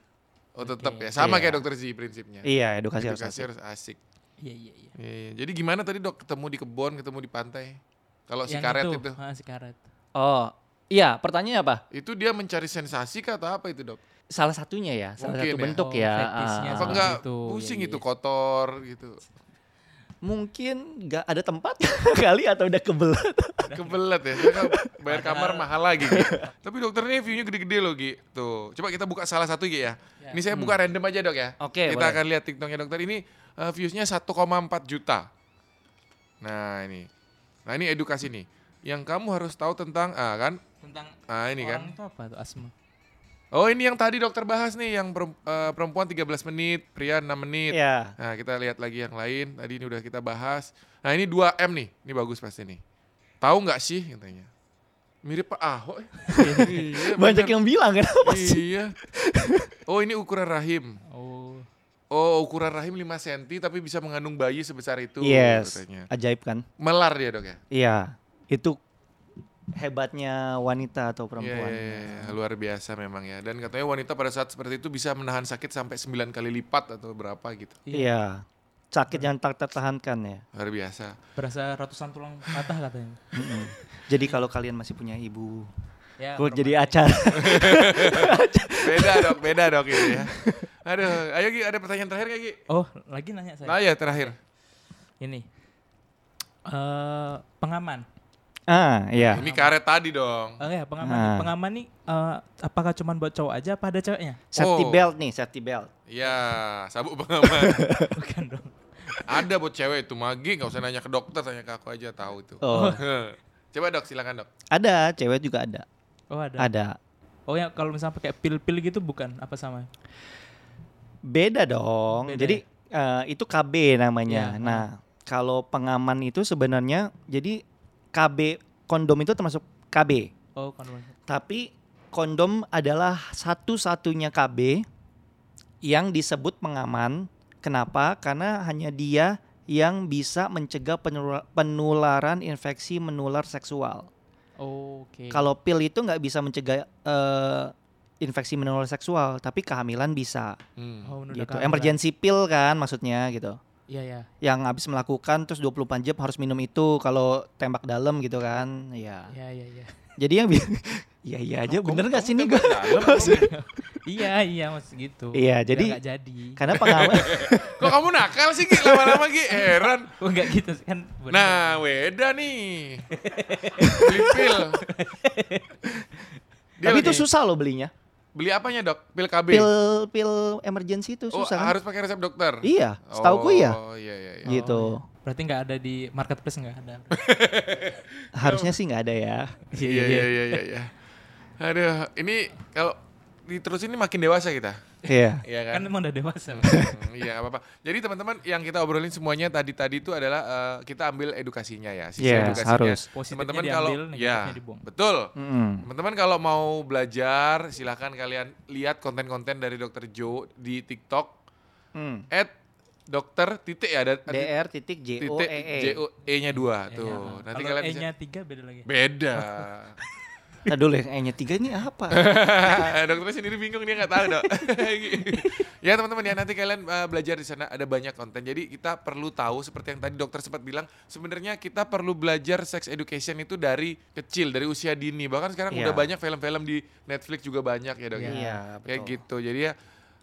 Oh, tetap Oke. ya. Sama Iya. kayak dokter Z prinsipnya. Iya, edukasi, harus Edukasi asik. harus asik. iya iya iya Iya, iya. Jadi gimana tadi dok ketemu di kebun, ketemu di pantai? Kalau si karet itu, ah, si karet Oh, iya. Pertanyaannya apa? itu dia mencari sensasi kah atau apa itu dok? Salah satunya ya, salah Mungkin satu ya. bentuk Oh, ya. fetishnya Ah, Apa enggak gitu. pusing Iya, itu iya. kotor gitu. Mungkin nggak ada tempat kali atau udah kebelet. Kebelet ya, saya kan bayar kamar mahal lagi. Gi. Tapi dokternya view-nya gede-gede loh Gi. Tuh, coba kita buka salah satu Gi ya. Ya. Ini saya buka random aja dok ya. Oke, Kita boleh. akan lihat TikToknya dokter ini eh, views-nya 1,4 juta. Nah ini, nah ini edukasi nih. Yang kamu harus tahu tentang, ah kan? tentang Ah ini kan. orang itu apa tuh asma Oh ini yang tadi dokter bahas nih, yang eh, perempuan 13 menit, pria 6 menit. Iya. Nah kita lihat lagi yang lain, tadi ini udah kita bahas. Nah ini 2M nih, ini bagus pasti nih. Tahu nggak sih katanya? Mirip Pak Ahok. ya. iya, Banyak bener. yang bilang kenapa sih? Iya. Oh ini ukuran rahim. oh Oh ukuran rahim 5 cm tapi bisa mengandung bayi sebesar itu Yes. katanya. Ajaib kan? Melar dia dok ya? Iya. Itu hebatnya wanita atau Iya, perempuan. iya, iya. luar biasa memang ya. Dan katanya wanita pada saat seperti itu bisa menahan sakit sampai 9 kali lipat atau berapa gitu. Iya. Sakit yang tak tertahankan ya. Luar biasa. berasa ratusan tulang patah katanya. Jadi kalau kalian masih punya ibu, ya Gue jadi acara. Beda dok, beda dok ini ya. Aduh, ayo Gi, ada pertanyaan terakhir gak Gi? oh lagi nanya saya Nah ya terakhir. ini eh pengaman ah, iya. Ini karet tadi dong. oh ya pengaman Ah. pengaman nih eh, apakah cuma buat cowok aja apa ada ceweknya Safety Oh. belt nih, safety belt. Iya, sabuk pengaman. bukan dong ada buat cewek itu Magi, nggak usah nanya ke dokter, tanya ke aku aja tahu itu. Oh, Coba dok, silakan dok. ada, cewek juga ada. oh ada Ada. oh ya kalau misalnya pakai pil-pil gitu bukan apa sama Beda dong. Beda jadi eh, itu KB namanya. Iya, Nah, kalau pengaman itu sebenarnya jadi KB kondom itu termasuk KB. oh kondom Tapi kondom adalah satu-satunya KB yang disebut pengaman. Kenapa? Karena hanya dia yang bisa mencegah penula- penularan infeksi menular seksual. oh, oke Kalau pil itu nggak bisa mencegah eh, infeksi menular seksual, tapi kehamilan bisa. Hmm. oh, Gitu. kehamilan. Emergency pill kan maksudnya gitu. Iya ya Yang habis melakukan terus 24 jam harus minum itu kalau tembak dalam gitu kan. Ya. iya iya iya Jadi yang Iya iya aja bener nggak sih nih gue? iya iya maksud gitu Iya, jadi- nggak jadi Karena pengaman Kok kamu nakal sih Gi, lama-lama Gi? Heran. oh enggak gitu kan bener. Nah, weda nih. Beli pil. Tapi itu susah loh belinya. Beli apanya dok? Pil KB? Pil pil emergency itu oh susah kan? harus pakai resep dokter? Iya, setahu ya. Oh iya iya. iya. Gitu. Berarti nggak ada di marketplace nggak ada. Harusnya sih nggak ada ya. Iya iya iya iya. iya. Aduh, ini kalau diterusin ini makin dewasa kita. Iya. Iya Kan emang udah dewasa. Hmm, Iya nggak apa-apa. Jadi teman-teman yang kita obrolin semuanya tadi-tadi itu adalah eh, kita ambil edukasinya ya, sisi Yes, edukasinya. harus. Positifnya Teman-teman kalau diambil, ya negatifnya dibuang. betul. Mm-mm. Teman-teman kalau mau belajar silahkan kalian lihat konten-konten dari Dr. Joe di TikTok Mm. at dokter titik ya ada DR titik J O E E. J O E nya dua E-nya. tuh. Nanti Kalau kalian bisa E-nya tiga beda lagi. beda. Nah dulu ya, E-nya tiga ini apa? Dokternya sendiri bingung dia nggak tahu dok. ya teman-teman ya nanti kalian uh, belajar di sana ada banyak konten. Jadi kita perlu tahu seperti yang tadi dokter sempat bilang sebenarnya kita perlu belajar sex education itu dari kecil dari usia dini. Bahkan sekarang Iya. udah banyak film-film di Netflix juga banyak ya dok. ya. Iya, Kayak betul. gitu. Jadi ya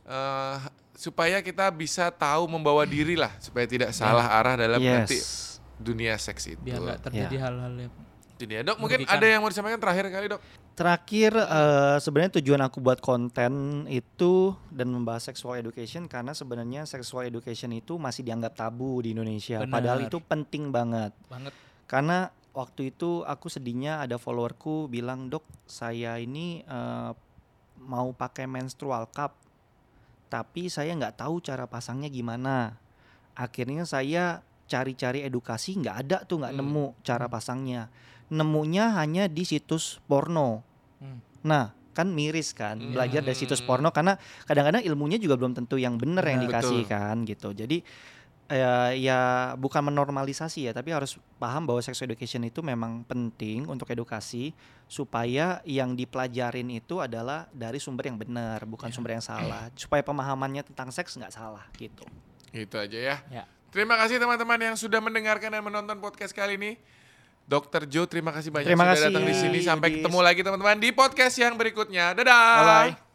uh, supaya kita bisa tahu membawa diri lah supaya tidak salah arah dalam nanti Yes. dunia seks itu. Biar nggak terjadi Ya. hal-hal yang Itu dia dok. Mungkin Merugikan. ada yang mau disampaikan terakhir kali dok. Terakhir eh, sebenarnya tujuan aku buat konten itu dan membahas sexual education karena sebenarnya sexual education itu masih dianggap tabu di Indonesia. Benar. Padahal itu penting banget. banget. Karena waktu itu aku sedihnya ada followerku bilang dok saya ini eh, mau pakai menstrual cup tapi saya nggak tahu cara pasangnya gimana. Akhirnya saya cari-cari edukasi nggak ada tuh nggak Hmm. nemu cara pasangnya. Nemunya hanya di situs porno. Hmm. Nah kan miris kan belajar dari situs Hmm. porno karena kadang-kadang ilmunya juga belum tentu yang benar yang Benar. dikasih Betul. kan gitu. Jadi ya, ya bukan menormalisasi ya, tapi harus paham bahwa sex education itu memang penting untuk edukasi supaya yang dipelajarin itu adalah dari sumber yang benar, bukan sumber yang salah. Supaya pemahamannya tentang seks nggak salah gitu. Gitu aja ya. Ya. Terima kasih teman-teman yang sudah mendengarkan dan menonton podcast kali ini. Dokter Joe, terima kasih banyak Terima sudah kasih, datang di sini. Sampai ketemu lagi teman-teman di podcast yang berikutnya. Dadah. Bye bye.